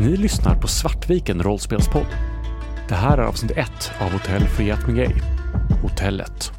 Ni lyssnar på Svartviken rollspelspodd. Det här är avsnitt 1 av Hotell Friat Hotellet.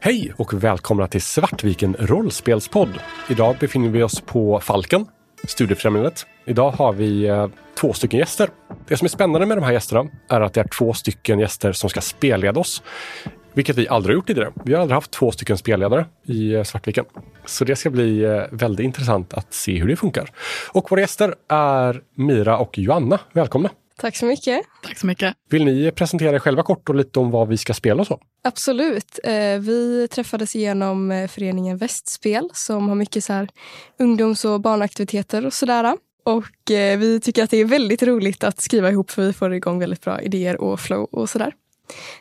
Hej och välkomna till Svartviken rollspelspodd. Idag befinner vi oss på Falken, Studiefrämjandet. Idag har vi eh, två stycken gäster. Det som är spännande med de här gästerna är att det är två stycken gäster som ska spelleda oss. Vilket vi aldrig har gjort tidigare. Vi har aldrig haft två stycken spelledare i eh, Svartviken. Så det ska bli eh, väldigt intressant att se hur det funkar. Och våra gäster är Mira och Joanna. Välkomna! Tack så mycket. Tack så mycket. Vill ni presentera er själva kort och lite om vad vi ska spela och så? Absolut. Eh, vi träffades genom eh, föreningen Västspel som har mycket så här ungdoms och barnaktiviteter och sådär. Och eh, vi tycker att det är väldigt roligt att skriva ihop för vi får igång väldigt bra idéer och flow och sådär.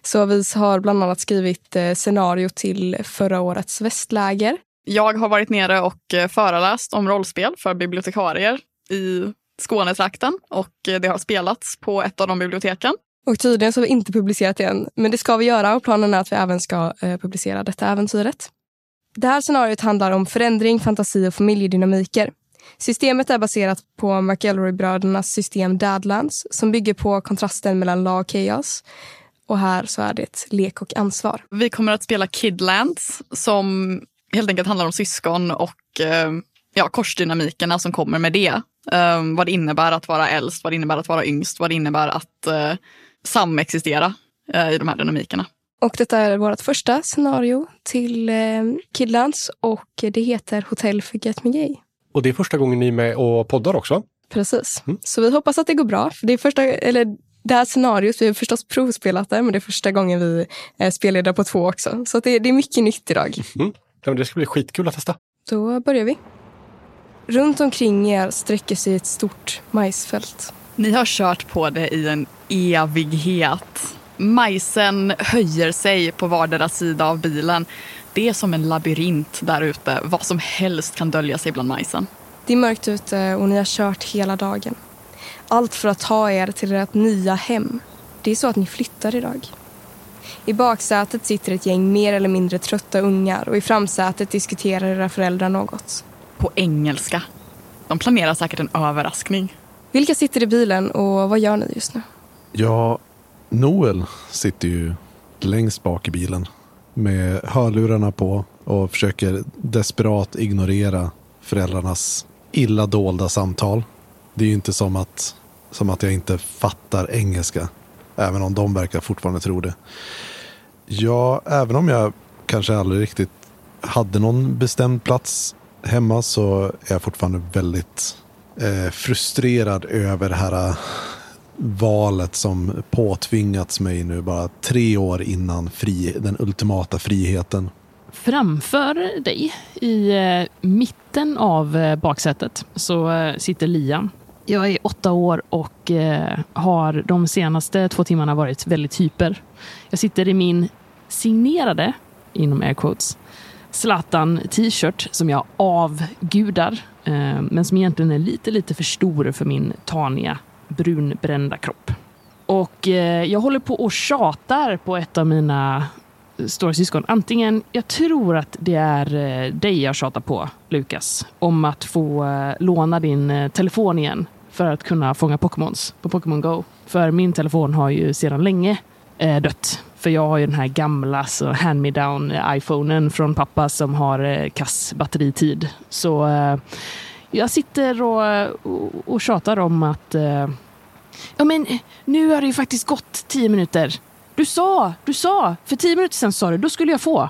Så vi har bland annat skrivit scenario till förra årets västläger. Jag har varit nere och föreläst om rollspel för bibliotekarier i Skånetrakten och det har spelats på ett av de biblioteken. Och tydligen så har vi inte publicerat det än, men det ska vi göra och planen är att vi även ska eh, publicera detta äventyret. Det här scenariot handlar om förändring, fantasi och familjedynamiker. Systemet är baserat på McElroy-brödernas system Dadlands som bygger på kontrasten mellan lag och chaos. Och här så är det lek och ansvar. Vi kommer att spela Kidlands som helt enkelt handlar om syskon och eh, ja, korsdynamikerna som kommer med det. Um, vad det innebär att vara äldst, vad det innebär att vara yngst, vad det innebär att uh, samexistera uh, i de här dynamikerna. Och detta är vårt första scenario till uh, Kidlands och det heter Hotell Forget Me Gay. Och det är första gången ni är med och poddar också? Precis. Mm. Så vi hoppas att det går bra. För det är första, eller det här scenariot, vi har förstås provspelat det, men det är första gången vi är spelledare på två också. Så det, det är mycket nytt idag. Mm. Ja, det ska bli skitkul att testa. Då börjar vi. Runt omkring er sträcker sig ett stort majsfält. Ni har kört på det i en evighet. Majsen höjer sig på vardera sida av bilen. Det är som en labyrint där ute. Vad som helst kan dölja sig bland majsen. Det är mörkt ute och ni har kört hela dagen. Allt för att ta er till ert nya hem. Det är så att ni flyttar idag. I baksätet sitter ett gäng mer eller mindre trötta ungar och i framsätet diskuterar era föräldrar något på engelska. De planerar säkert en överraskning. Vilka sitter i bilen och vad gör ni just nu? Ja, Noel sitter ju längst bak i bilen med hörlurarna på och försöker desperat ignorera föräldrarnas illa dolda samtal. Det är ju inte som att, som att jag inte fattar engelska, även om de verkar fortfarande tro det. Ja, även om jag kanske aldrig riktigt hade någon bestämd plats hemma så är jag fortfarande väldigt eh, frustrerad över det här eh, valet som påtvingats mig nu bara tre år innan fri, den ultimata friheten. Framför dig i eh, mitten av eh, baksätet så eh, sitter Liam. Jag är åtta år och eh, har de senaste två timmarna varit väldigt hyper. Jag sitter i min signerade, inom air quotes, Zlatan t-shirt som jag avgudar. Eh, men som egentligen är lite, lite för stor för min taniga brunbrända kropp. Och eh, jag håller på och tjatar på ett av mina stora syskon. Antingen, jag tror att det är eh, dig jag tjatar på, Lukas, om att få eh, låna din eh, telefon igen för att kunna fånga Pokémons på Pokémon Go. För min telefon har ju sedan länge Eh, dött. För jag har ju den här gamla så hand-me-down iPhonen från pappa som har eh, kass batteritid. Så eh, jag sitter och, och, och tjatar om att eh, ja men nu har det ju faktiskt gått tio minuter. Du sa, du sa, för tio minuter sedan sa du, då skulle jag få.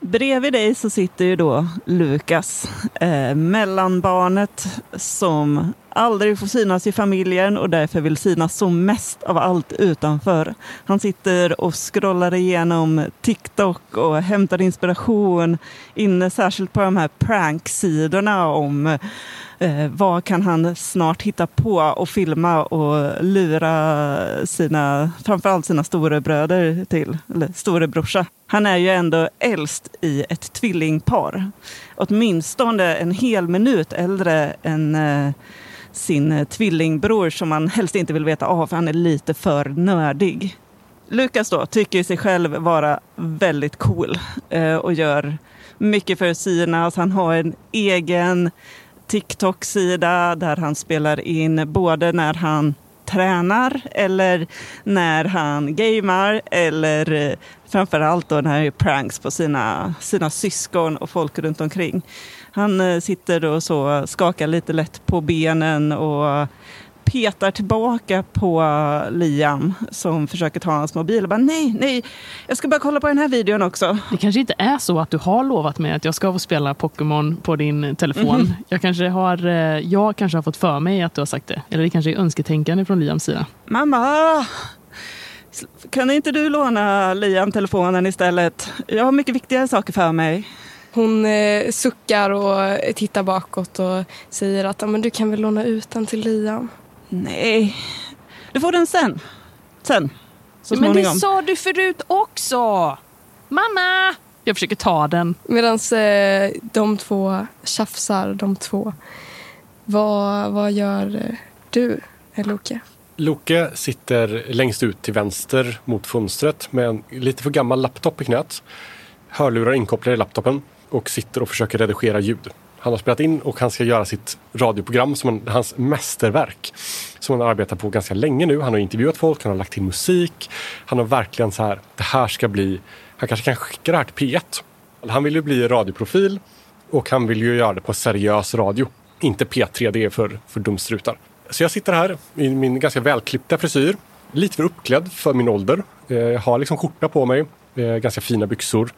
Bredvid dig så sitter ju då Lukas, eh, mellanbarnet som aldrig får synas i familjen och därför vill synas som mest av allt utanför. Han sitter och scrollar igenom TikTok och hämtar inspiration inne särskilt på de här pranksidorna om Eh, vad kan han snart hitta på och filma och lura sina, framförallt sina storebröder till, eller storebrorsa. Han är ju ändå äldst i ett tvillingpar. Åtminstone en hel minut äldre än eh, sin eh, tvillingbror som man helst inte vill veta av för han är lite för nördig. Lukas då tycker sig själv vara väldigt cool eh, och gör mycket för sina. Alltså, han har en egen TikTok-sida där han spelar in både när han tränar eller när han gamer eller eh, framförallt då när han gör pranks på sina, sina syskon och folk runt omkring. Han eh, sitter och så skakar lite lätt på benen och petar tillbaka på Liam som försöker ta hans mobil och bara nej, nej, jag ska bara kolla på den här videon också. Det kanske inte är så att du har lovat mig att jag ska få spela Pokémon på din telefon. Mhm. Jag, kanske har, eh, jag kanske har fått för mig att du har sagt det. Eller det kanske är önsketänkande från Liams sida. Mamma! Kan inte du låna Liam telefonen istället? Jag har mycket viktigare saker för mig. Hon eh, suckar och tittar bakåt och säger att "Ja, men du kan väl låna ut den till Liam. Nej, du får den sen. Sen. Så Men det småningom. sa du förut också! Mamma! Jag försöker ta den. Medan eh, de två tjafsar, de två. Vad, vad gör eh, du, Loke? Loke sitter längst ut till vänster mot fönstret med en lite för gammal laptop i knät. Hörlurar inkopplade i laptopen och sitter och försöker redigera ljud. Han har spelat in och han ska göra sitt radioprogram som en, hans mästerverk. Som han har arbetat på ganska länge nu. Han har intervjuat folk, han har lagt till musik. Han har verkligen så här, det här ska bli, han kanske kan skicka det här till P1. Han vill ju bli radioprofil och han vill ju göra det på seriös radio. Inte P3, det är för, för dumstrutar. Så jag sitter här i min ganska välklippta frisyr. Lite för uppklädd för min ålder. Eh, jag har liksom skjorta på mig, eh, ganska fina byxor.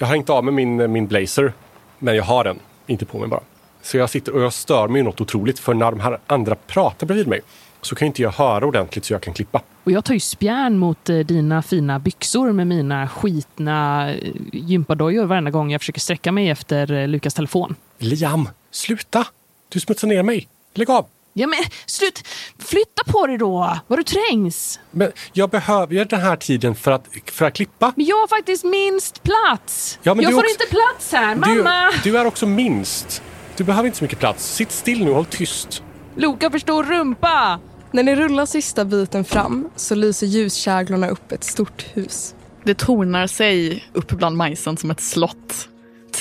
Jag har hängt av med min, min blazer, men jag har den inte på mig bara. Så jag sitter och jag stör mig något otroligt för när de här andra pratar bredvid mig så kan inte jag höra ordentligt så jag kan klippa. Och jag tar ju spjärn mot eh, dina fina byxor med mina skitna eh, gympadojor varenda gång jag försöker sträcka mig efter eh, Lukas telefon. Liam, sluta! Du smutsar ner mig. Lägg av! Ja men slut! Flytta på dig då! Vad du trängs! Men jag behöver ju den här tiden för att, för att klippa. Men jag har faktiskt minst plats! Ja, men jag du får också- inte plats här, mamma! Du, du är också minst. Du behöver inte så mycket plats. Sitt still nu och håll tyst. Loka för stor rumpa! När ni rullar sista biten fram så lyser ljuskäglorna upp ett stort hus. Det tornar sig upp bland majsen som ett slott.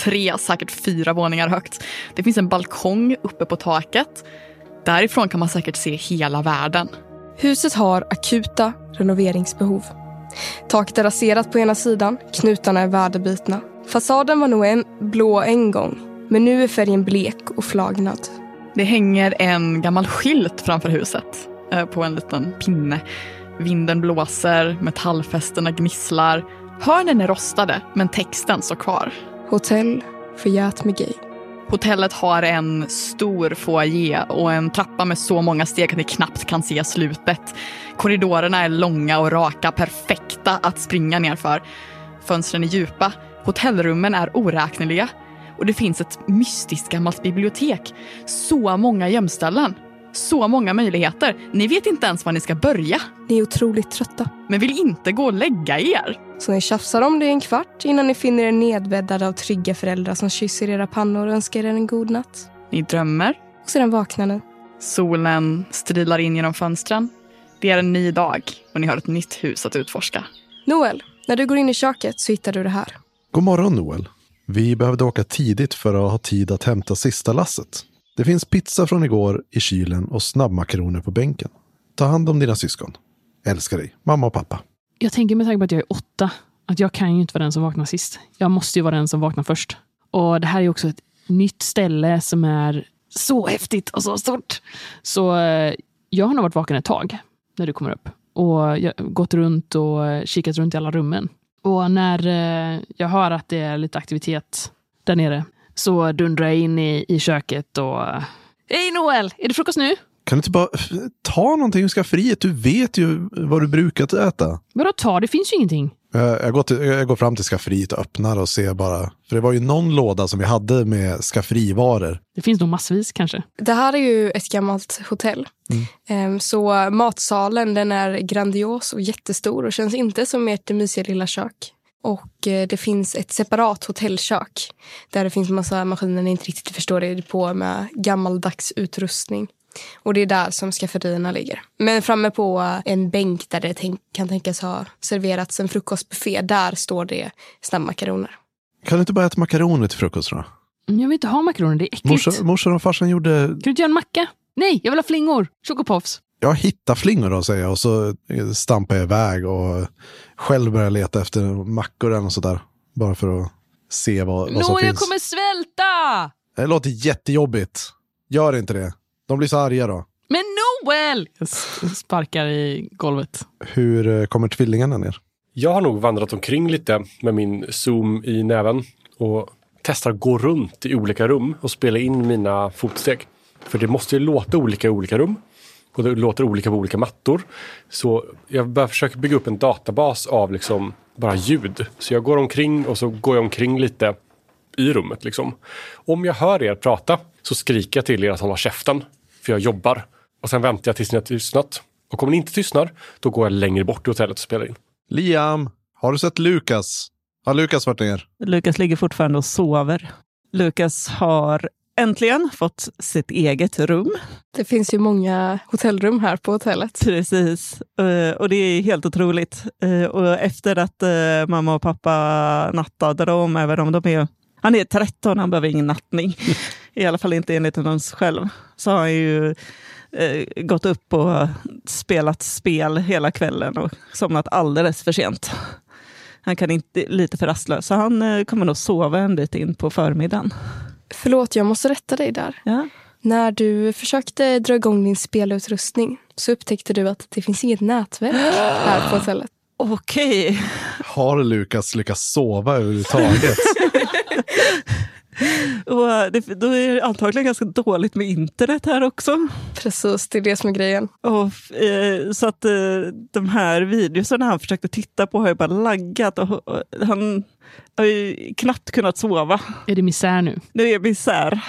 Tre, säkert fyra våningar högt. Det finns en balkong uppe på taket. Därifrån kan man säkert se hela världen. Huset har akuta renoveringsbehov. Taket är raserat på ena sidan, knutarna är väderbitna. Fasaden var nog en blå en gång, men nu är färgen blek och flagnad. Det hänger en gammal skylt framför huset eh, på en liten pinne. Vinden blåser, metallfästena gnisslar. Hörnen är rostade, men texten står kvar. Hotell förgät med gay. Hotellet har en stor foyer och en trappa med så många steg att ni knappt kan se slutet. Korridorerna är långa och raka, perfekta att springa nerför. Fönstren är djupa, hotellrummen är oräkneliga och det finns ett mystiskt gammalt bibliotek. Så många gömställen, så många möjligheter. Ni vet inte ens var ni ska börja, Ni är otroligt trötta, men vill inte gå och lägga er. så ni tjafsar om det i en kvart innan ni finner er nedbäddade av trygga föräldrar som kysser era pannor och önskar er en god natt. Ni drömmer, Och sedan vaknar ni. solen strilar in genom fönstren. Det är en ny dag och ni har ett nytt hus att utforska. Noel, när du går in i köket så hittar du det här. God morgon Noel. Vi behövde åka tidigt för att ha tid att hämta sista lasset. Det finns pizza från igår i kylen och snabbmakaroner på bänken. Ta hand om dina syskon. Älskar dig, mamma och pappa. Jag tänker med tanke på att jag är åtta, att jag kan ju inte vara den som vaknar sist. Jag måste ju vara den som vaknar först. Och det här är också ett nytt ställe som är så häftigt och så stort. Så eh, jag har nog varit vaken ett tag när du kommer upp. Och jag har gått runt och kikat runt i alla rummen. Och när eh, jag hör att det är lite aktivitet där nere så dundrar jag in i, i köket och... eh, Hej Noel! Är det frukost nu? Kan du inte bara f- ta någonting ur skafferiet? Du vet ju vad du brukat äta. Vadå ta? Det finns ju ingenting. Eh, Jag går, till, jag går fram till skafferiet och öppnar och ser bara. För det var ju någon låda som vi hade med skafferivaror. Det finns nog massvis kanske. Det här är ju ett gammalt hotell. Ehm, Så matsalen den är grandios och jättestor och känns inte som ert mysiga lilla kök. Och eh, det finns ett separat hotellkök där det finns massa maskiner ni inte riktigt förstår er på med gammaldags utrustning. Och det är där som skafferierna ligger. Men framme på en bänk där det tänk, kan tänkas ha serverats en frukostbuffé, där står det snabbmakaroner. Kan du inte bara äta makaroner till frukost då? Jag vill inte ha makaroner, det är äckligt. Morsan, morsan och farsan gjorde... Kan du inte göra en macka? Nej, jag vill ha flingor. Chocopuffs. Jag hittar flingor då, säger jag. Och så stampar jag iväg och själv börjar leta efter mackor eller något sådär. Bara för att se vad, vad som Nå, jag finns. kommer svälta! Det låter jättejobbigt. Gör inte det. De blir så arga då. Men Noel! Jag sparkar i golvet. Hur eh, kommer tvillingarna ner? Jag har nog vandrat omkring lite med min zoom i näven och testar gå runt i olika rum och spela in mina fotsteg. För det måste ju låta olika i olika rum. Och det låter olika på olika mattor. Så jag börjar försöka bygga upp en databas av liksom bara ljud. Så jag går omkring och så går jag omkring lite i rummet. Liksom. Om jag hör er prata så skriker jag till er att hålla käften. För jag jobbar. Och sen väntar jag tills ni har tystnat. Och om ni inte tystnar, då går jag längre bort i hotellet och spelar in. Liam, har du sett Lukas? Har Lukas varit ner? Lukas ligger fortfarande och sover. Lukas har äntligen fått sitt eget rum. Det finns ju många hotellrum här på hotellet. Precis, Eh, och det är helt otroligt. Eh, Och efter att eh, mamma och pappa nattade dem, även om de är... Han är 13, han behöver ingen nattning. I alla fall inte enligt honom själv. Så har han ju eh, gått upp och spelat spel hela kvällen och somnat alldeles för sent. Han kan inte, lite för rastlös, så han eh, kommer nog sova en bit in på förmiddagen. Förlåt, jag måste rätta dig där. Ja. När du försökte dra igång din spelutrustning så upptäckte du att det finns inget nätverk här på hotellet. Okej, Har Lukas lyckats sova överhuvudtaget? och det, då är det antagligen ganska dåligt med internet här också. Precis, det är det som är grejen. Och, eh, så att eh, de här videorna han försökte titta på har ju bara laggat och, och han har ju knappt kunnat sova. Är det misär nu? Nu är det misär.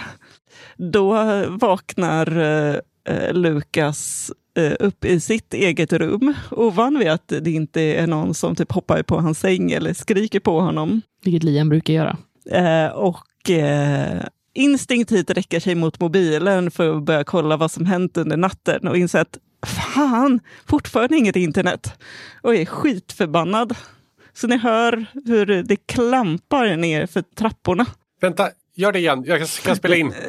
Då vaknar eh, eh, Lukas eh, upp i sitt eget rum, ovan vid att det inte är någon som typ hoppar på hans säng eller skriker på honom. Vilket Liam brukar göra. Eh, och eh, instinktivt räcker sig mot mobilen för att börja kolla vad som hänt under natten och inser att fan, fortfarande inget internet. Och är skitförbannad. Så ni hör hur det klampar ner för trapporna. Vänta, gör det igen. Jag kan spela in.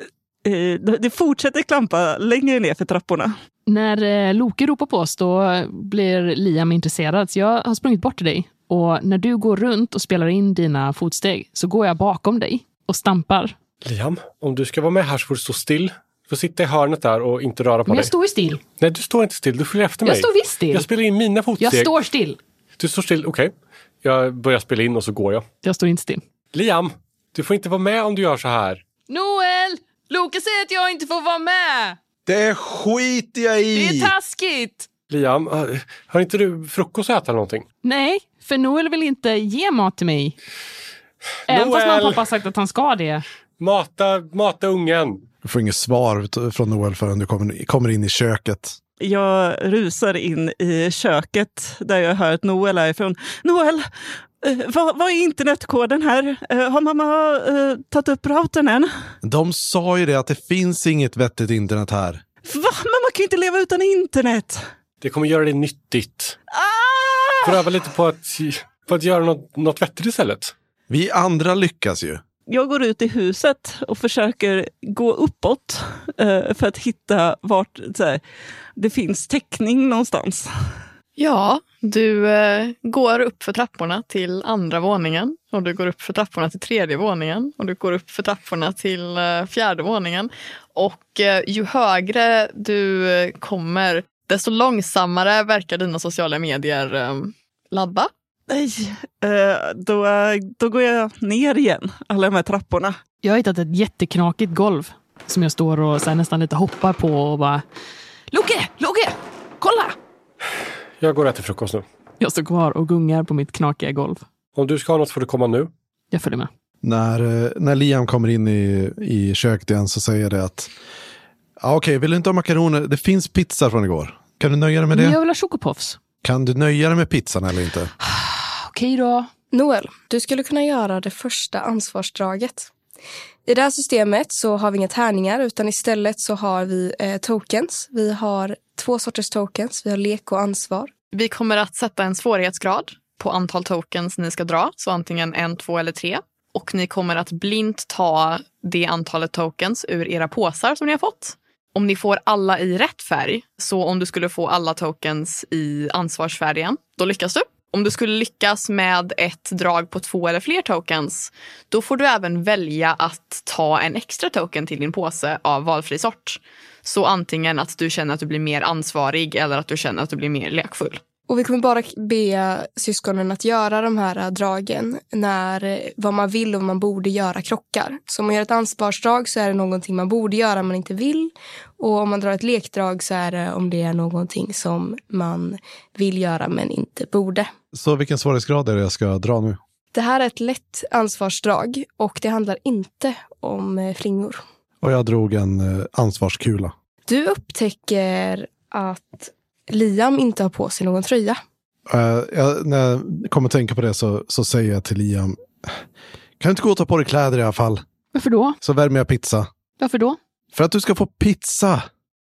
Eh, det- fortsätter klampa längre ner för trapporna. När Loke ropar på oss, då blir Liam intresserad. Så jag har sprungit bort till dig. Och när du går runt och spelar in dina fotsteg så går jag bakom dig och stampar. Liam, om du ska vara med här så får du stå still. Du får sitta i hörnet där och inte röra på Men dig. jag står ju still. Nej, du står inte still. Du följer efter mig. Jag står visst still. Jag spelar in mina fotsteg. Jag står still. Du står still, okej. Jag börjar spela in och så går jag. Jag står inte still. Liam, du får inte vara med om du gör så här. Noel! Loke säger att jag inte får vara med! det skiter jag Det är i! taskigt! Liam, har inte du frukost att äta eller någonting? Nej, för Noel vill inte ge mat till mig. Även fast Noel! mamma och pappa har sagt att han ska det. Mata, mata ungen. Du får inget svar från Noel förrän du kommer, kommer in i köket. Jag rusar in i köket där jag hör att Noel är ifrån. Noel, eh, vad, vad är internetkoden här? Eh, har mamma eh, tagit upp routern än? De sa ju det att det finns inget vettigt internet här. Va? Mamma kan ju inte leva utan internet! Det kommer göra det nyttigt. Ah! Får öva lite på att, på att göra något, något vettigt istället. Vi andra lyckas ju. Jag går ut i huset och försöker gå uppåt eh, för att hitta vart så här, det finns täckning någonstans. Ja, du eh, går upp för trapporna till andra våningen och du går upp för trapporna till tredje våningen och du går upp för trapporna till eh, fjärde våningen. Och eh, ju högre du eh, kommer, desto långsammare verkar dina sociala medier eh, ladda. Nej, eh, då, då går jag ner igen, alla de här trapporna. Jag har hittat ett jätteknakigt golv som jag står och så här nästan lite hoppar på och bara Loke! Loke! Kolla! Jag går och äter frukost nu. Jag står kvar och gungar på mitt knakiga golv. Om du ska ha något får du komma nu. Jag följer med. När, eh, när Liam kommer in i, i köket igen så säger det att ja, okej, vill du inte ha makaroner? Det finns pizza från igår. Kan du nöja dig med Men det? jag vill ha chocopuffs. Kan du nöja dig med pizzan eller inte? Okej då. Noel, du skulle kunna göra det första ansvarsdraget. I det här systemet så har vi inga tärningar utan istället så har vi eh, tokens. Vi har två sorters tokens. Vi har lek och ansvar. Vi kommer att sätta en svårighetsgrad på antal tokens ni ska dra, så antingen en, två eller tre. Och ni kommer att blint ta det antalet tokens ur era påsar som ni har fått. Om ni får alla i rätt färg, så om du skulle få alla tokens i ansvarsfärgen, då lyckas du. Om du skulle lyckas med ett drag på två eller fler tokens, då får du även välja att ta en extra token till din påse av valfri sort. Så antingen att du känner att du blir mer ansvarig eller att du känner att du blir mer lekfull. Och vi kommer bara be syskonen att göra de här äh, dragen när äh, vad man vill och vad man borde göra krockar. Så om man gör ett ansvarsdrag så är det någonting man borde göra men inte vill. Och om man drar ett lekdrag så är det om det är någonting som man vill göra men inte borde. Så vilken svårighetsgrad är det jag ska dra nu? Det här är ett lätt ansvarsdrag och det handlar inte om äh, flingor. Och jag drog en ansvarskula. Du upptäcker att Liam inte har på sig någon tröja. Eh, jag, när jag kommer att tänka på det så, så säger jag till Liam, kan du inte gå och ta på dig kläder i alla fall? Varför då? Så värmer jag pizza. Varför då? För att du ska få pizza.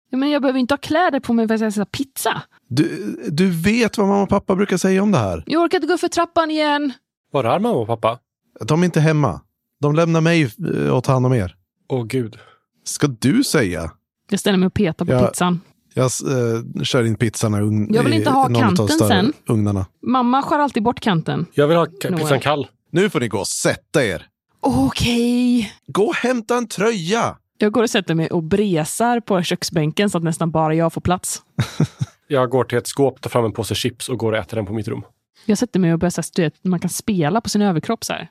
Ja, men jag behöver inte ha kläder på mig för att jag ska äta pizza. Du, du vet vad mamma och pappa brukar säga om det här. Jag orkar inte gå för trappan igen. Var är mamma och pappa? De är inte hemma. De lämnar mig eh, och tar hand om er. Åh gud. Ska du säga? Jag ställer mig och petar på Ja. pizzan. Jag eh, kör in pizzan i ugn, Jag vill inte i ha någon av de kanten större sen. Ugnarna. Mamma skär alltid bort kanten. Jag vill ha ka- Noel. pizzan kall. Nu får ni gå och sätta er. Okej. Gå och hämta en tröja. Jag går och sätter mig och bresar på köksbänken så att nästan bara jag får plats. Jag går till ett skåp, tar fram en påse chips och går och äter den på mitt rum. Jag sätter mig och börjar så här, du vet, man kan spela på sin överkropp så här.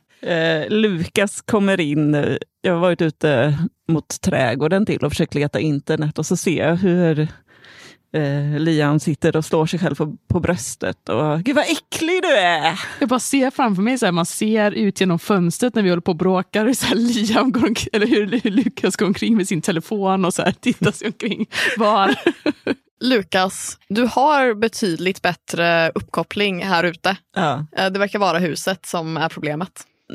Eh, Lukas kommer in. eh, Jag har varit ute mot trädgården till och försökt leta internet och så ser jag hur eh, Liam sitter och slår sig själv på, på bröstet. Och, Gud vad äcklig du är! Jag bara ser framför mig, så här, man ser ut genom fönstret när vi håller på och bråkar, hur så här, Liam går omkring, eller hur, hur Lukas går omkring med sin telefon och så här, tittar sig omkring. Var? Lukas, du har betydligt bättre uppkoppling här ute. Ja. Eh, Det verkar vara huset som är problemet.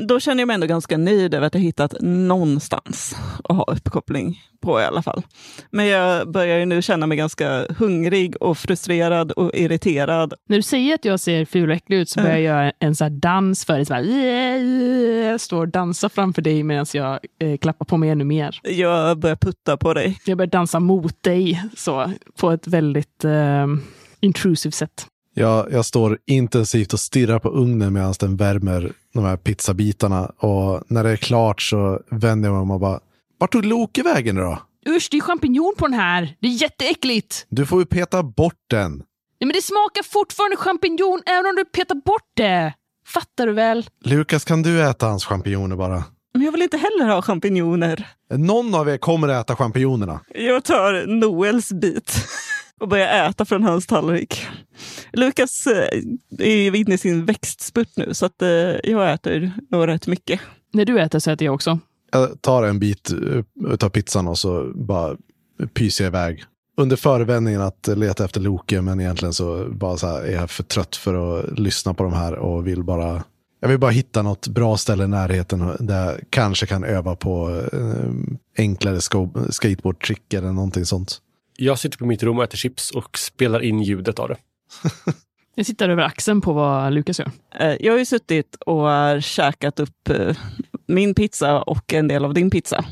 Då känner jag mig ändå ganska nöjd över att jag hittat någonstans att ha uppkoppling på i alla fall. Men jag börjar ju nu känna mig ganska hungrig och frustrerad och irriterad. När du säger att jag ser ful och äcklig ut så börjar jag göra en så här dans för dig. Så här, jag står och dansar framför dig medan jag eh, klappar på mig ännu mer. Jag börjar putta på dig. Jag börjar dansa mot dig så, på ett väldigt eh, intrusive sätt. Jag, jag står intensivt och stirrar på ugnen medan den värmer de här pizzabitarna. Och när det är klart så vänder jag mig om och bara, vart tog Loke vägen då? Usch, det är champinjon på den här. Det är jätteäckligt. Du får ju peta bort den. Nej, men det smakar fortfarande champinjon även om du petar bort det. Fattar du väl? Lukas, kan du äta hans champinjoner bara? Men jag vill inte heller ha champinjoner. Någon av er kommer att äta champinjonerna. Jag tar Noels bit och börjar äta från hans tallrik. Lukas eh, är inne i sin växtspurt nu, så att eh, jag äter nog rätt mycket. När du äter så äter jag också. Jag tar en bit eh, av pizzan och så bara pyser jag iväg. Under förevändningen att leta efter Loke, men egentligen så bara så här, är jag för trött för att lyssna på de här och vill bara jag vill bara hitta något bra ställe i närheten där jag kanske kan öva på enklare skateboardtrick eller någonting sånt. Jag sitter på mitt rum och äter chips och spelar in ljudet av det. Jag tittar över axeln på vad Lukas gör. Eh, Jag har ju suttit och har käkat upp eh, min pizza och en del av din pizza.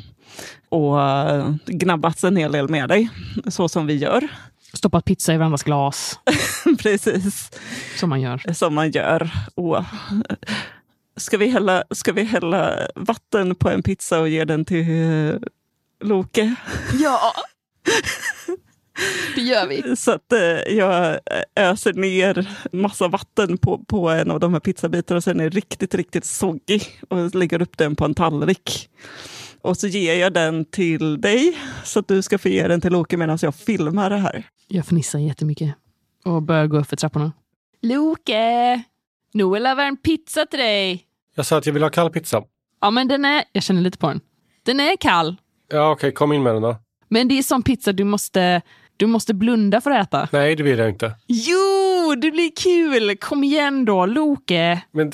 Och eh, gnabbats en hel del med dig, så som vi gör. Stoppat pizza i varandras glas, Precis. som man gör. som man gör. Och, ska, vi hälla, ska vi hälla vatten på en pizza och ge den till Loke? Ja! Det gör vi. Så att eh, jag öser ner massa vatten på, på en av de här pizzabitarna och sen är riktigt, riktigt soggy och lägger upp den på en tallrik. Och så ger jag den till dig så att du ska få ge den till Loke medan jag filmar det här. Jag fnissar jättemycket och börjar gå upp för trapporna. Loke! Noel har värmt pizza till dig. Jag sa att jag vill ha kall pizza. Ja, men den är... Jag känner lite på den. Den är kall. Ja, okej, kom in med den då. Men det är sån pizza du måste, du måste blunda för att äta. Nej, det vill jag inte. Jo, det blir kul! Kom igen då, Loke! Men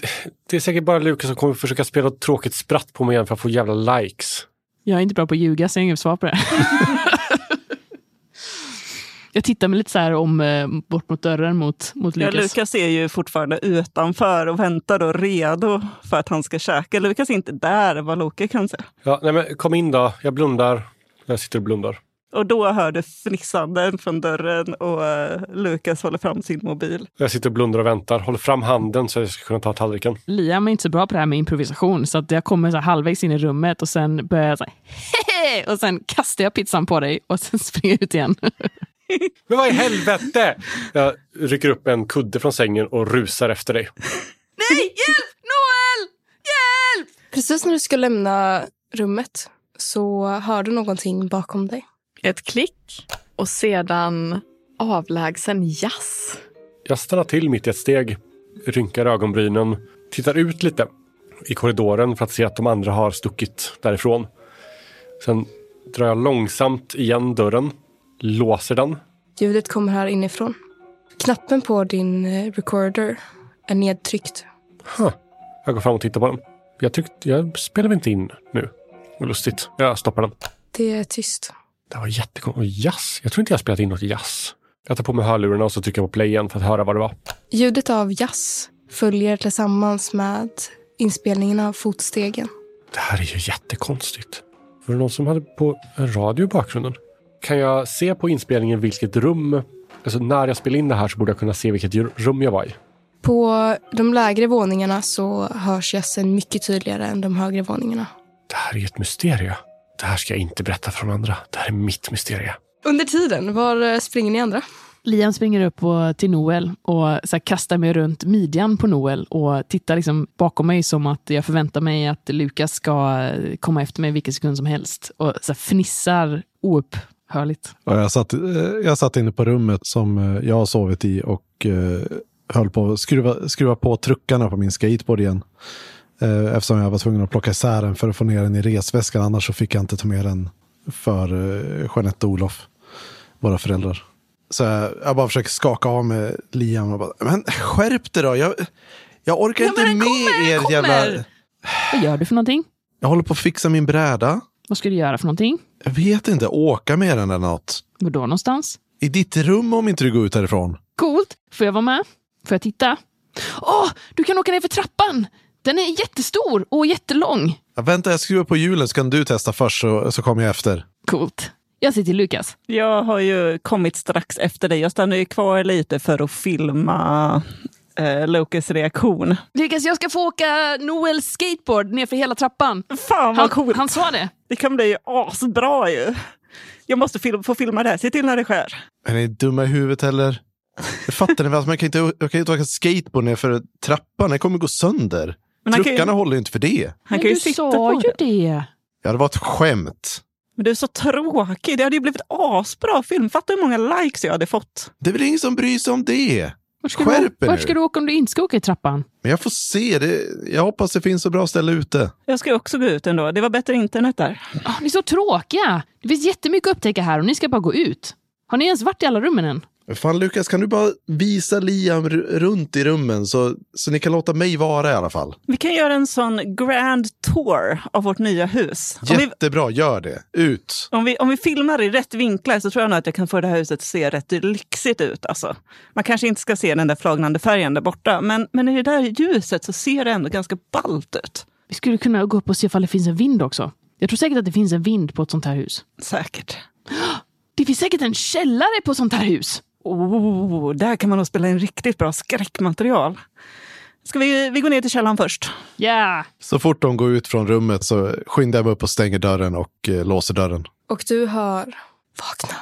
det är säkert bara Lukas som kommer försöka spela ett tråkigt spratt på mig igen för att få jävla likes. Jag är inte bra på att ljuga, så jag har inget svar på det. jag tittar mig lite så här om eh, bort mot dörren mot, mot Ja, Lukas. Lukas är ju fortfarande utanför och väntar då redo för att han ska käka. Lukas är inte där vad Loke kan se. Ja, nej men kom in då. Jag blundar. Jag sitter och blundar. Och då hör du fnissanden från dörren och eh, Lukas håller fram sin mobil. Jag sitter och blundar och väntar. Håller fram handen så jag ska kunna ta tallriken. Liam är inte så bra på det här med improvisation, så att jag kommer så här halvvägs in i rummet och sen börjar jag så här, Hehe! och sen kastar jag pizzan på dig och sen springer jag ut igen. Men vad i helvete! Jag rycker upp en kudde från sängen och rusar efter dig. Nej, hjälp! Noel! Hjälp! Precis när du ska lämna rummet så hör du någonting bakom dig. Ett klick och sedan avlägsen jazz. Jag stannar till mitt i ett steg, rynkar ögonbrynen, tittar ut lite i korridoren för att se att de andra har stuckit därifrån. Sen drar jag långsamt igen dörren, låser den. Ljudet kommer här inifrån. Knappen på din eh, recorder är nedtryckt. Huh. Jag går fram och tittar på den. Jag tyckte, jag spelar inte in nu. Lustigt. Jag stoppar den. Det är tyst. Det var jättekonstigt. Jazz? Jag tror inte jag spelat in något jazz. Jag tar på mig hörlurarna och så trycker jag på play igen för att höra vad det var. Ljudet av jazz följer tillsammans med inspelningen av fotstegen. Det här är ju jättekonstigt. Var det någon som hade på en radio i bakgrunden? Kan jag se på inspelningen vilket rum... Alltså när jag spelar in det här så borde jag kunna se vilket rum jag var i. På de lägre våningarna så hörs jazzen mycket tydligare än de högre våningarna. Det här är ju ett mysterie. Det här ska jag inte berätta för de andra. Det här är mitt mysterie. Under tiden, var eh, springer ni andra? Liam springer upp och, till Noel och så här, kastar mig runt midjan på Noel och tittar liksom bakom mig som att jag förväntar mig att Lukas ska eh, komma efter mig vilken sekund som helst. Och så här, fnissar oupphörligt. Och jag, satt, eh, jag satt inne på rummet som jag har sovit i och eh, höll på att skruva, skruva på truckarna på min skateboard igen. Eh, eftersom jag var tvungen att plocka isär den för att få ner den i resväskan. Annars så fick jag inte ta med den för eh, Jeanette och Olof, våra föräldrar. Så jag, jag bara försöker skaka av med Liam och bara, men skärp dig då. Jag, jag orkar Ja, inte med kommer, er den jävla... kommer. Vad gör du för någonting? Jag håller på att fixa min bräda. Vad ska du göra för någonting? Jag vet inte, åka med den eller något. Var då någonstans? I ditt rum om inte du går ut härifrån. Coolt. Får jag vara med? Får jag titta? Åh, du kan åka ner för trappan! Den är jättestor och jättelång. Ja, vänta, jag skruvar på hjulen så kan du testa först så, så kommer jag efter. Coolt. Jag till Lukas. Jag har ju kommit strax efter dig. Jag stannar ju kvar lite för att filma eh, Lokes reaktion. Lukas, jag ska få åka Noels skateboard ner för hela trappan. Fan vad Han, coolt! han sa det. Det kan bli asbra ju. Jag måste film, få filma det här. Se till när det sker. Är ni dumma i huvudet eller? Jag fattar ni väl? Man kan inte, jag kan inte åka skateboard ner för trappan. Den kommer gå sönder. Men kan ju- Truckarna håller ju inte för det. Han Men kan ju du sitta sa på ju det. det. Ja, det var ett skämt. Men du är så tråkig. Det hade ju blivit asbra film. Fatta hur många likes jag hade fått. Det är väl ingen som bryr sig om det. Vart ska, Skärp du, vart nu. ska du åka om du inte ska åka i trappan? Men jag får se. Det. Jag hoppas det finns så bra ställe ute. Jag ska också gå ut ändå. Det var bättre internet där. Ah, ni är så tråkiga. Det finns jättemycket att upptäcka här och ni ska bara gå ut. Har ni ens varit i alla rummen än? Fan Lukas, kan du bara visa Liam runt i rummen så, så ni kan låta mig vara i alla fall? Vi kan göra en sån grand tour av vårt nya hus. Om vi, Jättebra, gör det. Ut! om, vi, om vi filmar i rätt vinklar så tror jag nog att jag kan få det här huset att se rätt lyxigt ut. Alltså. Man kanske inte ska se den där flagnande färgen där borta, men, men i det där ljuset så ser det ändå ganska ballt ut. Vi skulle kunna gå upp och se ifall det finns en vind också. Jag tror säkert att det finns en vind på ett sånt här hus. Säkert. Det finns säkert en källare på ett sånt här hus. Oh, där kan man nog spela in riktigt bra skräckmaterial. Ska vi, vi gå ner till källaren först? Ja! Så fort de går ut från rummet så skyndar jag mig upp och stänger dörren och eh, låser dörren. Och du hör... Vakna.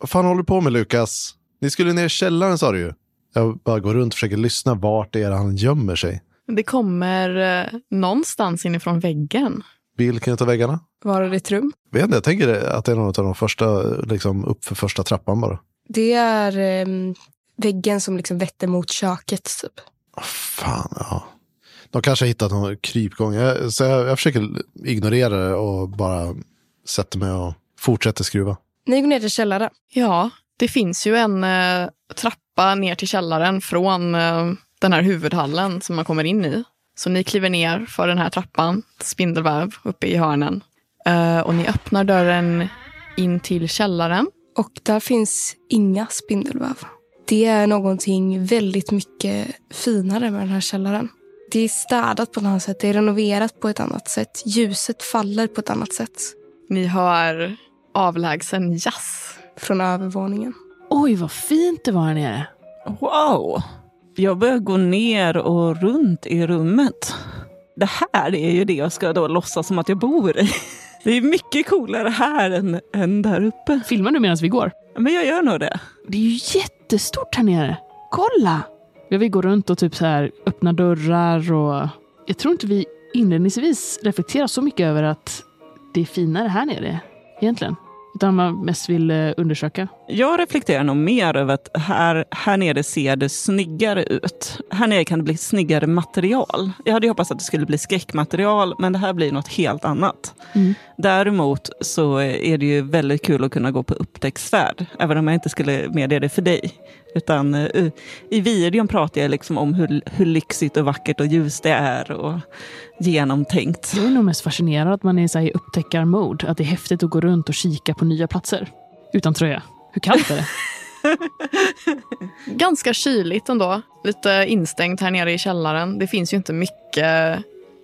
Vad fan håller du på med Lukas? Ni skulle ner i källaren sa du ju. Jag bara går runt och försöker lyssna vart det är han gömmer sig. Det kommer eh, någonstans inifrån väggen. Vilken av väggarna? Var är ditt rum? Vet inte, jag tänker att det är någon av de första, liksom upp för första trappan bara. Det är ehm, väggen som liksom vetter mot köket. Typ. Åh, fan, ja. De kanske har hittat någon krypgång. Jag, så jag, jag försöker ignorera det och bara sätter mig och fortsätter skruva. Ni går ner till källaren. Ja, Det finns ju en eh, trappa ner till källaren från eh, den här huvudhallen som man kommer in i. Så ni kliver ner för den här trappan, spindelväv uppe i hörnen. Eh, och ni öppnar dörren in till källaren. Och där finns inga spindelväv. Det är någonting väldigt mycket finare med den här källaren. Det är städat på ett annat sätt, det är renoverat på ett annat sätt. Ljuset faller på ett annat sätt Ni hör avlägsen jazz. från övervåningen. Oj, vad fint det var här nere. Wow! Jag börjar gå ner och runt i rummet. Det här är ju det jag ska då låtsas som att jag bor i. Det är mycket coolare här än, än där uppe. Filmar du medan vi går? Men jag gör nog det. Det är ju jättestort här nere. Kolla! Jag vill gå runt och typ så här öppna dörrar och... Jag tror inte vi inledningsvis reflekterar så mycket över att det är finare här nere egentligen. Utan man mest vill eh, undersöka. Jag reflekterar nog mer över att här, här nere ser det snyggare ut. Här nere kan det bli snyggare material. Jag hade hoppats att det skulle bli skräckmaterial, men det här blir något helt annat. Mm. Däremot så är det ju väldigt kul att kunna gå på upptäcktsfärd, även om jag inte skulle medge det för dig. Utan eh, i videon pratar jag liksom om hur, hur lyxigt och vackert och ljust det är och genomtänkt. Jag är nog mest fascinerad att man är så här i upptäckarmode. Att det är häftigt att gå runt och kika på nya platser. Utan tröja. Hur kallt är det? Ganska kyligt ändå. Lite instängt här nere i källaren. Det finns ju inte mycket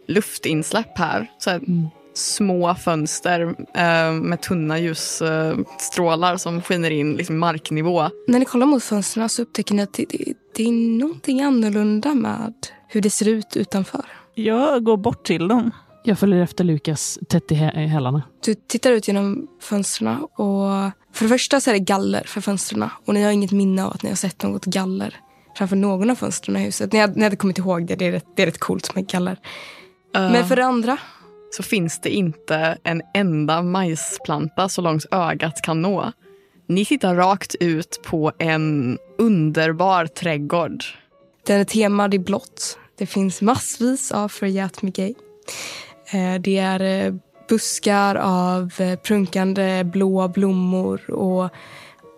luftinsläpp här. Så här Mm. Små fönster eh, med tunna ljusstrålar som skiner in liksom marknivå. När ni kollar mot fönstren så upptäcker ni att det, det, det är någonting annorlunda med hur det ser ut utanför. Jag går bort till dem. Jag följer efter Lukas tätt i hä- i hälarna. Du tittar ut genom fönstren och för det första så är det galler för fönstren och ni har inget minne av att ni har sett något galler framför någon av fönstren i huset. Ni hade, ni hade kommit ihåg det, det är rätt, det är rätt coolt med galler. Eh, Men för det andra, så finns det inte en enda majsplanta så långt ögat kan nå. Ni tittar rakt ut på en underbar trädgård. den är temad i blått. Det finns massvis av Forget Me Gay. Eh, Det är eh, buskar av eh, prunkande blåa blommor och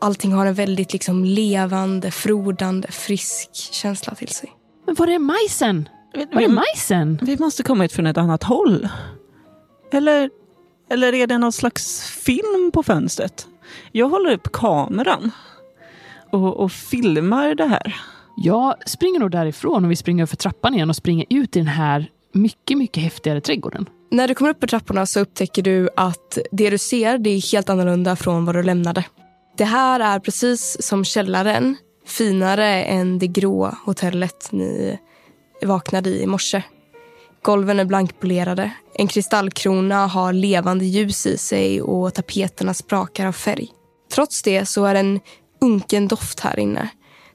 allting har en väldigt liksom levande, frodande, frisk känsla till sig. Men var är majsen? Var är majsen? Vi måste komma hit från ett annat håll. Eller, eller är det någon slags film på fönstret? Jag håller upp kameran och, och filmar det här. Jag springer nog därifrån och vi springer för trappan igen och springer ut i den här mycket, mycket häftigare trädgården. När du kommer upp på trapporna så upptäcker du att det du ser det är helt annorlunda från vad du lämnade. Det här är precis som källaren, finare än det grå hotellet ni vaknade i i morse. Golven är blankpolerade. En kristallkrona har levande ljus i sig och tapeterna sprakar av färg. Trots det så är det en unken doft här inne.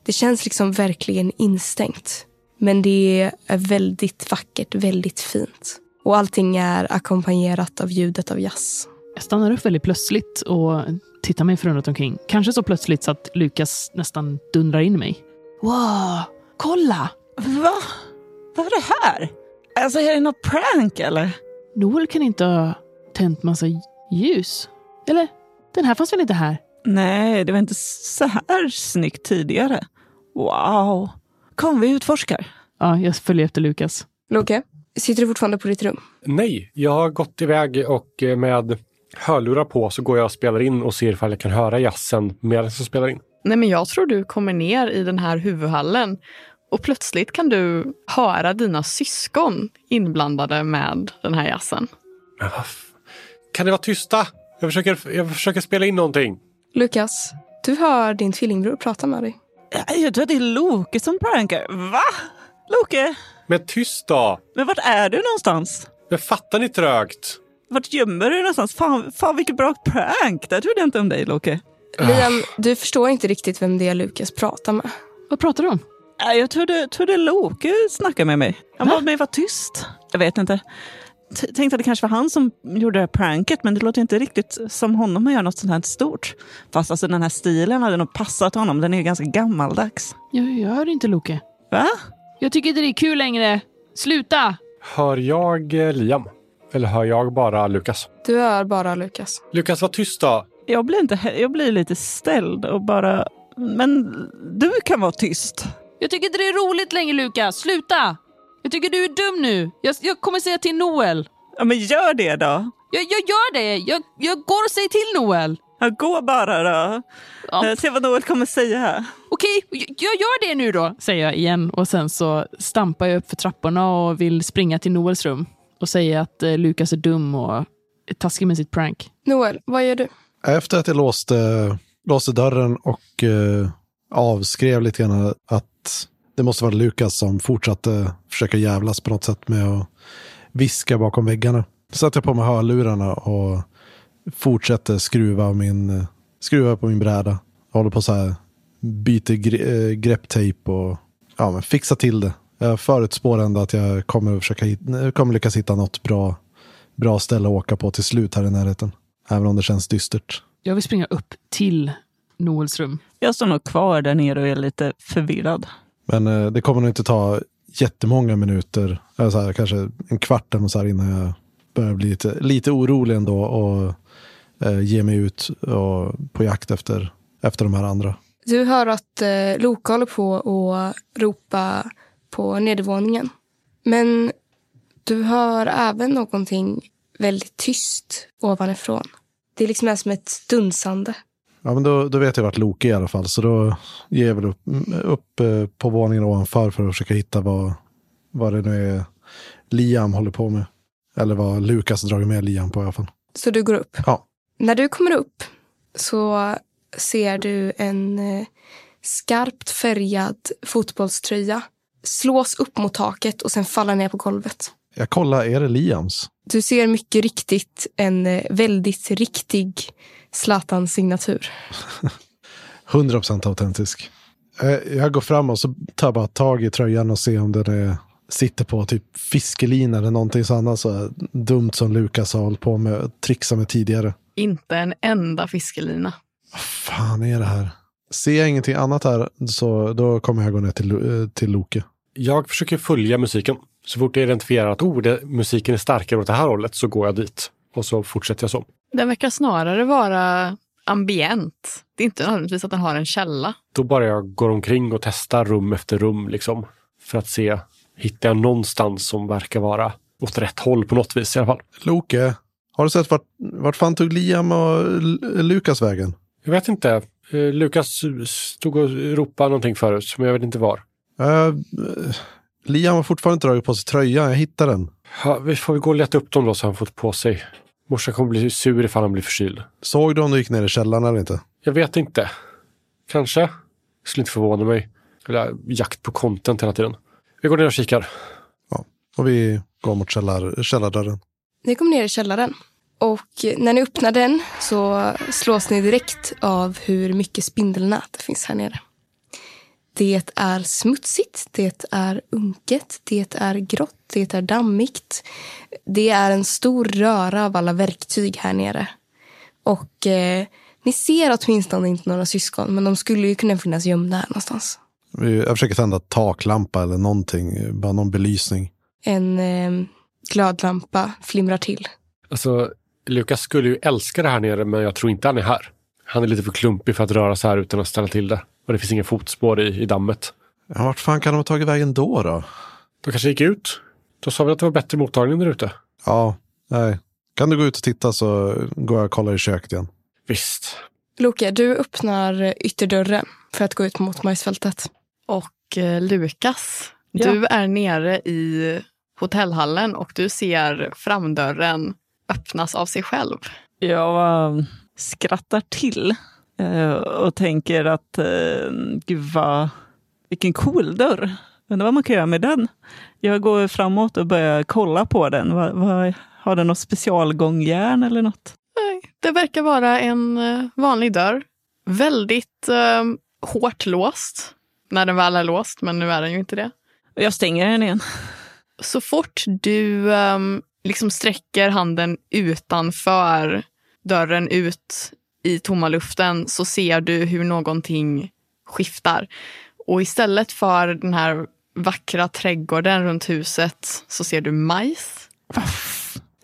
Det känns liksom verkligen instängt. Men det är väldigt vackert, väldigt fint. Och allting är ackompanjerat av ljudet av jazz. Jag stannar upp väldigt plötsligt och tittar mig förundrat omkring. Kanske så plötsligt så att Lukas nästan dundrar in i mig. Wow, kolla! Va? Vad är det här? Alltså är det något prank eller? Noel kan inte ha tänt massa ljus. Eller? Den här fanns väl inte här? Nej, det var inte så här snyggt tidigare. Wow. Kom, vi utforskar. Ja, jag följer efter Lukas. Loke, sitter du fortfarande på ditt rum? Nej, jag har gått iväg och eh, med hörlurar på så går jag och spelar in och ser ifall jag kan höra jazzen medan jag spelar in. Nej, men jag tror du kommer ner i den här huvudhallen och plötsligt kan du höra dina syskon inblandade med den här jazzen. Kan ni vara tysta? Jag försöker, jag försöker spela in någonting. Lukas, du hör din tvillingbror prata med dig. Jag tror att det är Loke som prankar. Va? Loke? Men tyst då! Men vart är du någonstans? Men fattar ni trögt? Vart gömmer du dig någonstans? Fan, fan vilket bra prank! Det trodde jag inte om dig Loke. Liam, du förstår inte riktigt vem det är Lukas pratar med. Vad pratar du om? Nej, Jag trodde, trodde Loke snackade med mig. Han bad mig vara tyst. Jag vet inte. T- tänkte att det kanske var han som gjorde det här pranket, men det låter inte riktigt som honom att göra något sånt här stort. Fast alltså den här stilen hade nog passat honom. Den är ju ganska gammaldags. Jag, jag hör inte Loke. Va? Jag tycker inte det är kul längre. Sluta! Hör jag eh, Liam? Eller hör jag bara Lukas? Du hör bara Lukas. Lukas, var tyst då. Jag blir, inte, jag blir lite ställd och bara, men du kan vara tyst. Jag tycker inte det är roligt längre Lukas, sluta! Jag tycker du är dum nu. Jag, jag kommer säga till Noel. Ja, men gör det då. Jag, jag gör det. Jag, jag går och säger till Noel. Ja, gå bara då. Ja. Eh, Se vad Noel kommer säga. Okej, jag, jag gör det nu då, säger jag igen. Och sen så stampar jag upp för trapporna och vill springa till Noels rum. Och säga att eh, Lukas är dum och är taskig med sitt prank. Noel, vad gör du? Efter att jag låste, låste dörren och eh, avskrev lite grann att det måste vara Lukas som fortsatte försöka jävlas på något sätt med att viska bakom väggarna. Satte jag på mig hörlurarna och fortsätter skruva, min, skruva på min bräda. Håller på så här, byter gre, eh, grepptejp och ja, men fixa till det. Jag förutspår ändå att jag kommer, försöka, hit- eh, kommer lyckas hitta något bra, bra ställe att åka på till slut här i närheten. Även om det känns dystert. Jag vill springa upp till Noels rum. Jag står nog kvar där nere och är lite förvirrad. Men eh, det kommer nog inte ta jättemånga minuter, eller så här, kanske en kvart eller så här innan jag börjar bli lite, lite orolig ändå och eh, ge mig ut och, på jakt efter, efter de här andra. Du hör att eh, Loka håller på att ropa på nedervåningen. Men du hör även någonting väldigt tyst ovanifrån. Det är liksom är som ett dunsande. Ja, men då, då vet jag vart Loke i alla fall, så då ger jag väl upp, upp eh, på våningen ovanför för att försöka hitta vad, vad det nu är Liam håller på med. Eller vad Lukas har dragit med Liam på i alla fall. Så du går upp. Ja. När du kommer upp så ser du en eh, skarpt färgad fotbollströja slås upp mot taket och sen falla ner på golvet. Jag kollar, är det Liams? Du ser mycket riktigt en eh, väldigt riktig Zlatan-signatur. 100% autentisk. Eh, Jag går fram och så tar jag bara tag i tröjan och ser om den är, sitter på typ fiskelina eller någonting så annat så här dumt som Lukas har hållit på med trixa med tidigare. Inte en enda fiskelina. Vad fan är det här? Ser jag ingenting annat här så då kommer jag gå ner till, eh, till Loke. Jag försöker följa musiken. Så fort jag identifierar att oh, det, musiken är starkare åt det här hållet så går jag dit. Och så fortsätter jag så. Den verkar snarare vara ambient. Det är inte nödvändigtvis att den har en källa. Då bara jag går omkring och testar rum efter rum liksom. För att se, hittar jag någonstans som verkar vara åt rätt håll på något vis i alla fall. Loke, har du sett vart, vart fan tog Liam och Lukas vägen? Jag vet inte. Eh, Lukas stod och ropade någonting förut, men jag vet inte var. Uh, Liam har fortfarande inte dragit på sig tröjan, jag hittade den. Ja, vi får gå och leta upp dem då så han fått på sig. Morsan kommer bli sur ifall han blir förkyld. Såg du om du gick ner i källaren eller inte? Jag vet inte. Kanske. Skulle inte förvåna mig. Eller jakt på content hela tiden. Vi går ner och kikar. Och vi går mot källar, källardörren. Ni kommer ner i källaren. Och när ni öppnar den så slås ni direkt av hur mycket spindelnät det finns här nere. Det är smutsigt, det är unket, det är grått, det är dammigt. Det är en stor röra av alla verktyg här nere. Och eh, ni ser åtminstone inte några syskon, men de skulle ju kunna finnas gömda här någonstans. Vi- Jag försöker tända taklampa eller någonting, bara någon belysning. En eh, glödlampa flimrar till. Alltså, Lukas skulle ju älska det här nere, men jag tror inte han är här. Han är lite för klumpig för att röra sig här utan att ställa till det. Och det finns inga fotspår i, i dammet. Ja, vart fan kan de ha tagit vägen då då? De kanske gick ut. De sa väl att det var bättre mottagning där ute. Ja, nej. Kan du gå ut och titta så går jag och kollar i köket igen. Visst. Loke, du öppnar ytterdörren för att gå ut mot majsfältet. Och eh, Lukas, Ja. du är nere i hotellhallen och du ser framdörren öppnas av sig själv. Jag eh, skrattar till och tänker att eh, gud vad, vilken cool dörr. Undrar vad man kan göra med den. Jag går framåt och börjar kolla på den. Vad, vad, har den något specialgångjärn eller något? Nej, Det verkar vara en eh, vanlig dörr. Väldigt eh, hårt låst när den väl är låst, men nu är den ju inte det. Jag stänger den igen. Så fort du ehm, liksom sträcker handen utanför dörren ut i tomma luften så ser du hur någonting skiftar. Och istället för den här vackra trädgården runt huset så ser du majs.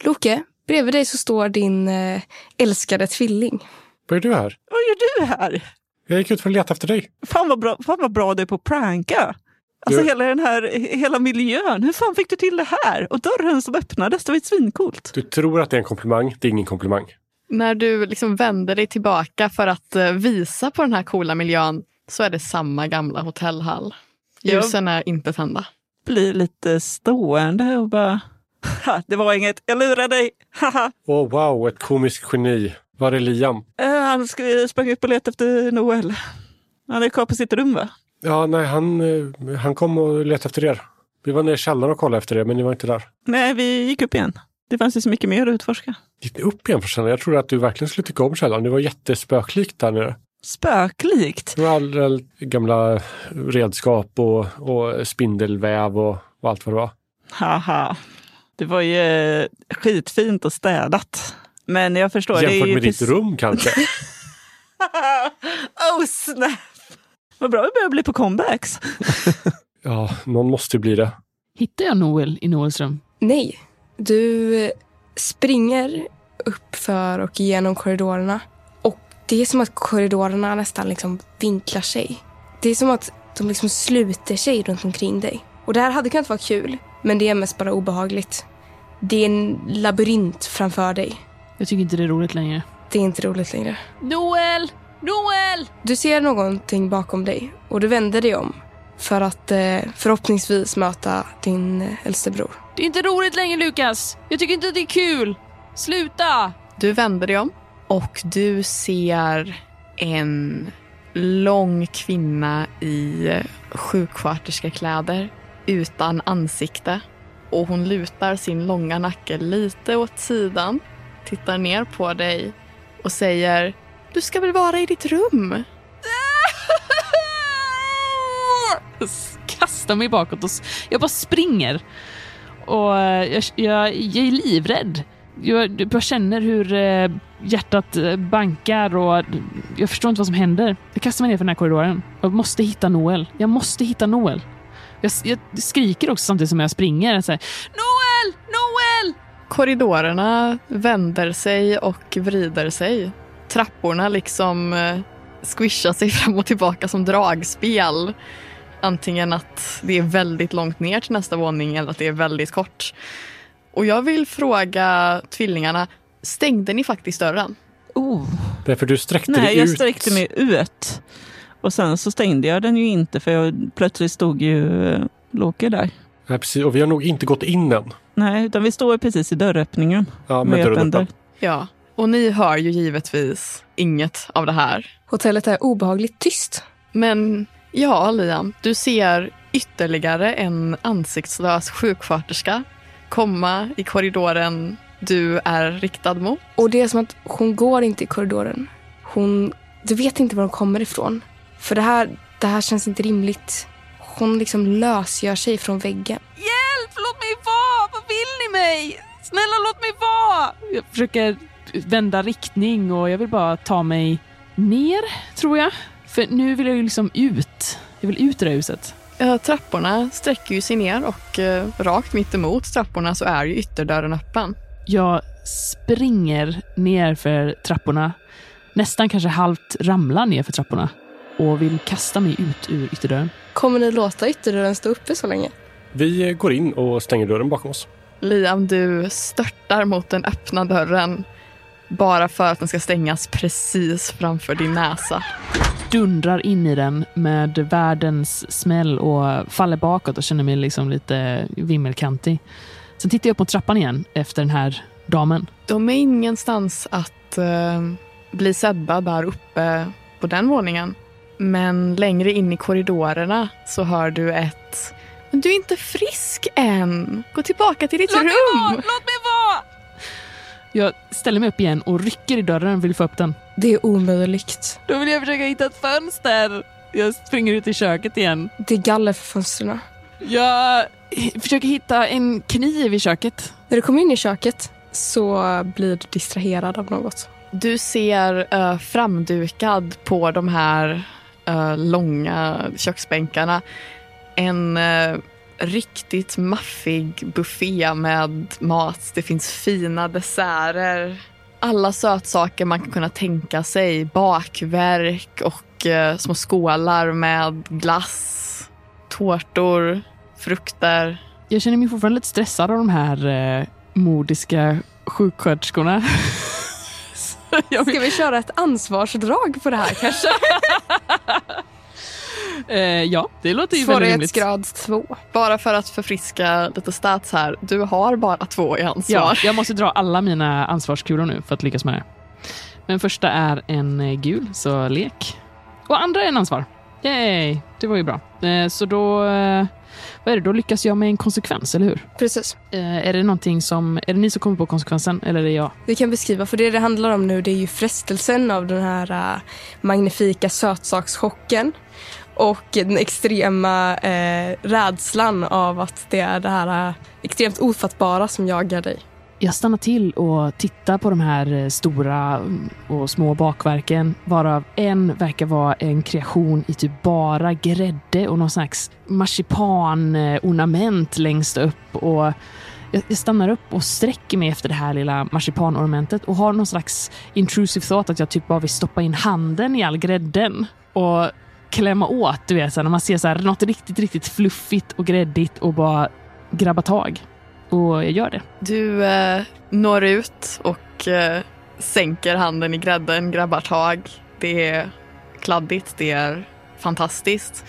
Loke, bredvid dig så står din eh, älskade tvilling. Vad är du här? Vad gör du här? Jag gick ut för att leta efter dig. Fan vad bra, fan vad bra du är på att pranka. Alltså Du- hela den här hela miljön. Hur fan fick du till det här? Och dörren som öppnades, det var ju svincoolt. Du tror att det är en komplimang. Det är ingen komplimang. När du liksom vänder dig tillbaka för att eh, visa på den här coola miljön så är det samma gamla hotellhall. Ljusen är inte tända. Blir lite stående och bara... Ha, det var inget, jag lurade dig. Haha. Åh wow, ett komiskt geni. Var är Liam? Eh, Han sk- sprang upp och letade efter Noel. Han är kvar på sitt rum va? Ja, nej, han, eh, han kom och letade efter er. Vi var nere i källaren och kollade efter er, men ni var inte där. Nej, vi gick upp igen. Det fanns ju så mycket mer att utforska. Gick ni upp igen från källaren? Jag trodde att du verkligen skulle tycka om källaren. Det var jättespöklikt där nere. Spöklikt. Det var alla gamla redskap och, och spindelväv och, och allt vad det var. Haha. Det var ju eh, skitfint och städat. Men jag förstår. det är Jämfört ju med ditt rum kanske. oh snap! Vad bra vi börjar bli på comebacks. Ja, någon måste ju bli det. Hittar jag Noel i Noels rum? Nej. Du springer upp för och igenom korridorerna. Och det är som att korridorerna nästan liksom vinklar sig. Det är som att de liksom sluter sig runt omkring dig. Och det här hade kunnat vara kul, men det är mest bara obehagligt. Det är en labyrint framför dig. Jag tycker inte det är roligt längre. Det är inte roligt längre. Noel! Noel! Du ser någonting bakom dig och du vänder dig om för att eh, förhoppningsvis möta din eh, äldste bror. Det är inte roligt längre Lukas! Jag tycker inte att det är kul! Sluta! Du vänder dig om och du ser en lång kvinna i sjuksköterskekläder utan ansikte. Och hon lutar sin långa nacke lite åt sidan, tittar ner på dig och säger Du ska väl vara i ditt rum? Jag kastar mig bakåt och jag bara springer. Och eh, jag, jag, jag är livrädd. Jag, jag känner hur eh, hjärtat eh, bankar och jag förstår inte vad som händer. Jag kastar mig ner för den här korridoren. Jag måste hitta Noel. Jag måste hitta Noel. Jag, jag skriker också samtidigt som jag springer. Jag säger, Noel! Noel! Korridorerna vänder sig och vrider sig. Trapporna liksom squishar sig fram och tillbaka som dragspel. Antingen att det är väldigt långt ner till nästa våning eller att det är väldigt kort. Och jag vill fråga tvillingarna, stängde ni faktiskt dörren? Oh. Därför du sträckte Nej, dig jag ut. sträckte mig ut. Och sen så stängde jag den ju inte för jag, plötsligt stod ju eh, Loke där. Ja, precis. Och vi har nog inte gått in än. Nej, utan vi står precis i dörröppningen. Ja, med dörren öppen dörr. öppen. Ja. Och ni hör ju givetvis inget av det här. Hotellet är obehagligt tyst. Men ja, Liam, du ser ytterligare en ansiktslös sjuksköterska komma i korridoren du är riktad mot. Och det är som att hon går inte i korridoren. Hon, du vet inte var hon kommer ifrån. För det här, det här känns inte rimligt. Hon liksom lösgör sig från väggen. Hjälp! Låt mig vara! Vad vill ni mig? Snälla låt mig vara! Jag försöker vända riktning och jag vill bara ta mig ner, tror jag. För nu vill jag ju liksom ut. Jag vill ut ur det här huset. Eh, Trapporna sträcker ju sig ner och eh, rakt mitt emot trapporna så är ju ytterdörren öppen. Jag springer ner för trapporna. Nästan kanske halvt ramlar ner för trapporna. Och vill kasta mig ut ur ytterdörren. Kommer ni låta ytterdörren stå uppe så länge? Vi går in och stänger dörren bakom oss. Liam, du störtar mot den öppna dörren bara för att den ska stängas precis framför din näsa. Dundrar in i den med världens smäll och faller bakåt och känner mig liksom lite vimmelkantig. Sen tittar jag upp mot trappan igen efter den här damen. De är ingenstans att eh, bli sedda där uppe på den våningen. Men längre in i korridorerna så hör du ett Men du är inte frisk än. Gå tillbaka till ditt Låt mig rum. vara! Låt mig vara! Jag ställer mig upp igen och rycker i dörren och vill få upp den. Det är omöjligt. Då vill jag försöka hitta ett fönster. Jag springer ut i köket igen. Det är galler för fönstren. Jag försöker hitta en kniv i köket. När du kommer in i köket så blir du distraherad av något. Du ser eh, framdukad på de här eh, långa köksbänkarna en eh, riktigt maffig buffé med mat. Det finns fina desserter. Alla sötsaker man kan kunna tänka sig. Bakverk och eh, små skålar med glass, tårtor, frukter. Jag känner mig fortfarande lite stressad av de här eh, modiska sjuksköterskorna. Ska vi köra ett ansvarsdrag på det här kanske? eh, ja, det låter ju väldigt rimligt. Svårighetsgrad två. Bara för att förfriska lite stats här. Du har bara två i ansvar. Ja, jag måste dra alla mina ansvarskulor nu för att lyckas med det. Men första är en eh, gul, så lek. Och andra är en ansvar. Yay, det var ju bra. Eh, så då, eh, vad är det, då lyckas jag med en konsekvens, eller hur? Precis. Eh, är det någonting som, är det ni som kommer på konsekvensen eller är det jag? Vi kan beskriva, för det det handlar om nu det är ju frestelsen av den här äh, magnifika sötsakschocken och den extrema eh, rädslan av att det är det här eh, extremt ofattbara som jagar dig. Jag stannar till och tittar på de här eh, stora mm, och små bakverken, varav en verkar vara en kreation i typ bara grädde och någon slags marsipanornament eh, längst upp. Och jag jag stannar upp och sträcker mig efter det här lilla marsipanornamentet och har någon slags intrusive thought att jag typ bara vill stoppa in handen i all grädden och klämma åt, du vet, så när man ser så här, något riktigt, riktigt fluffigt och gräddigt och bara grabba tag. Och jag gör det. Du eh, når ut och eh, sänker handen i grädden, grabbar tag. Det är kladdigt, det är fantastiskt.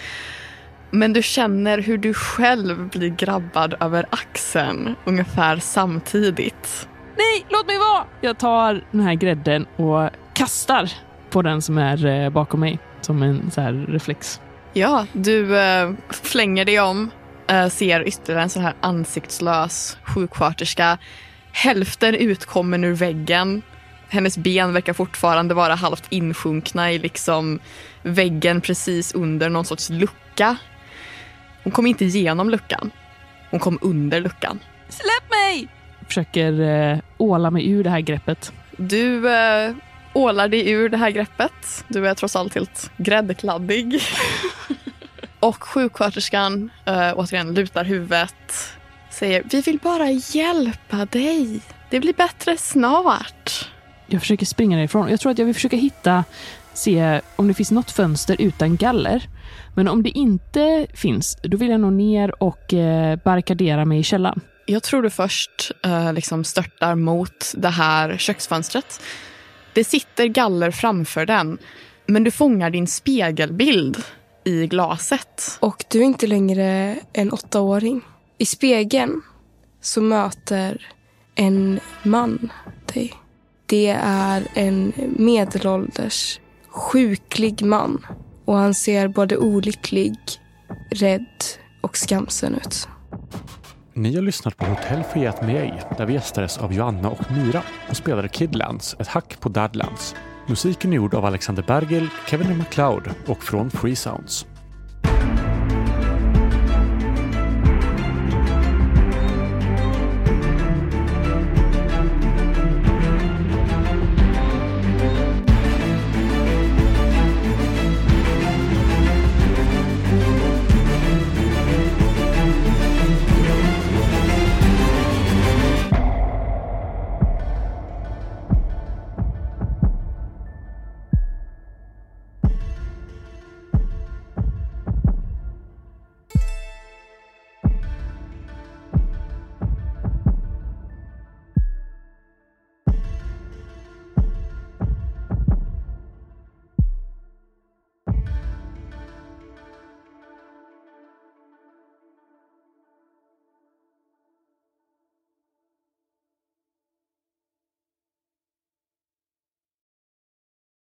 Men du känner hur du själv blir grabbad över axeln ungefär samtidigt. Nej, låt mig vara! Jag tar den här grädden och kastar på den som är eh, bakom mig som en så här reflex. Ja, du eh, flänger dig om, eh, ser ytterligare en sån här ansiktslös sjuksköterska. Hälften utkommen ur väggen. Hennes ben verkar fortfarande vara halvt insjunkna i liksom väggen precis under någon sorts lucka. Hon kom inte igenom luckan. Hon kom under luckan. Släpp mig! Försöker eh, åla mig ur det här greppet. Du eh, ålar dig ur det här greppet. Du är trots allt helt gräddkladdig. Och sjuksköterskan eh, återigen lutar huvudet. Säger vi vill bara hjälpa dig. Det blir bättre snart. Jag försöker springa därifrån. Jag tror att jag vill försöka hitta, se om det finns något fönster utan galler. Men om det inte finns, då vill jag nog ner och eh, barrikadera mig i källaren. Jag tror du först eh, liksom störtar mot det här köksfönstret. Det sitter galler framför den, men du fångar din spegelbild i glaset. Och du är inte längre en åttaåring. I spegeln så möter en man dig. Det är en medelålders, sjuklig man. Och han ser både olycklig, rädd och skamsen ut. Ni har lyssnat på Hotell Friat med där vi gästades av Joanna och Mira och spelade Kidlands, ett hack på Dadlands. Musiken är gjord av Alexander Bergil, Kevin MacLeod och från Free Sounds.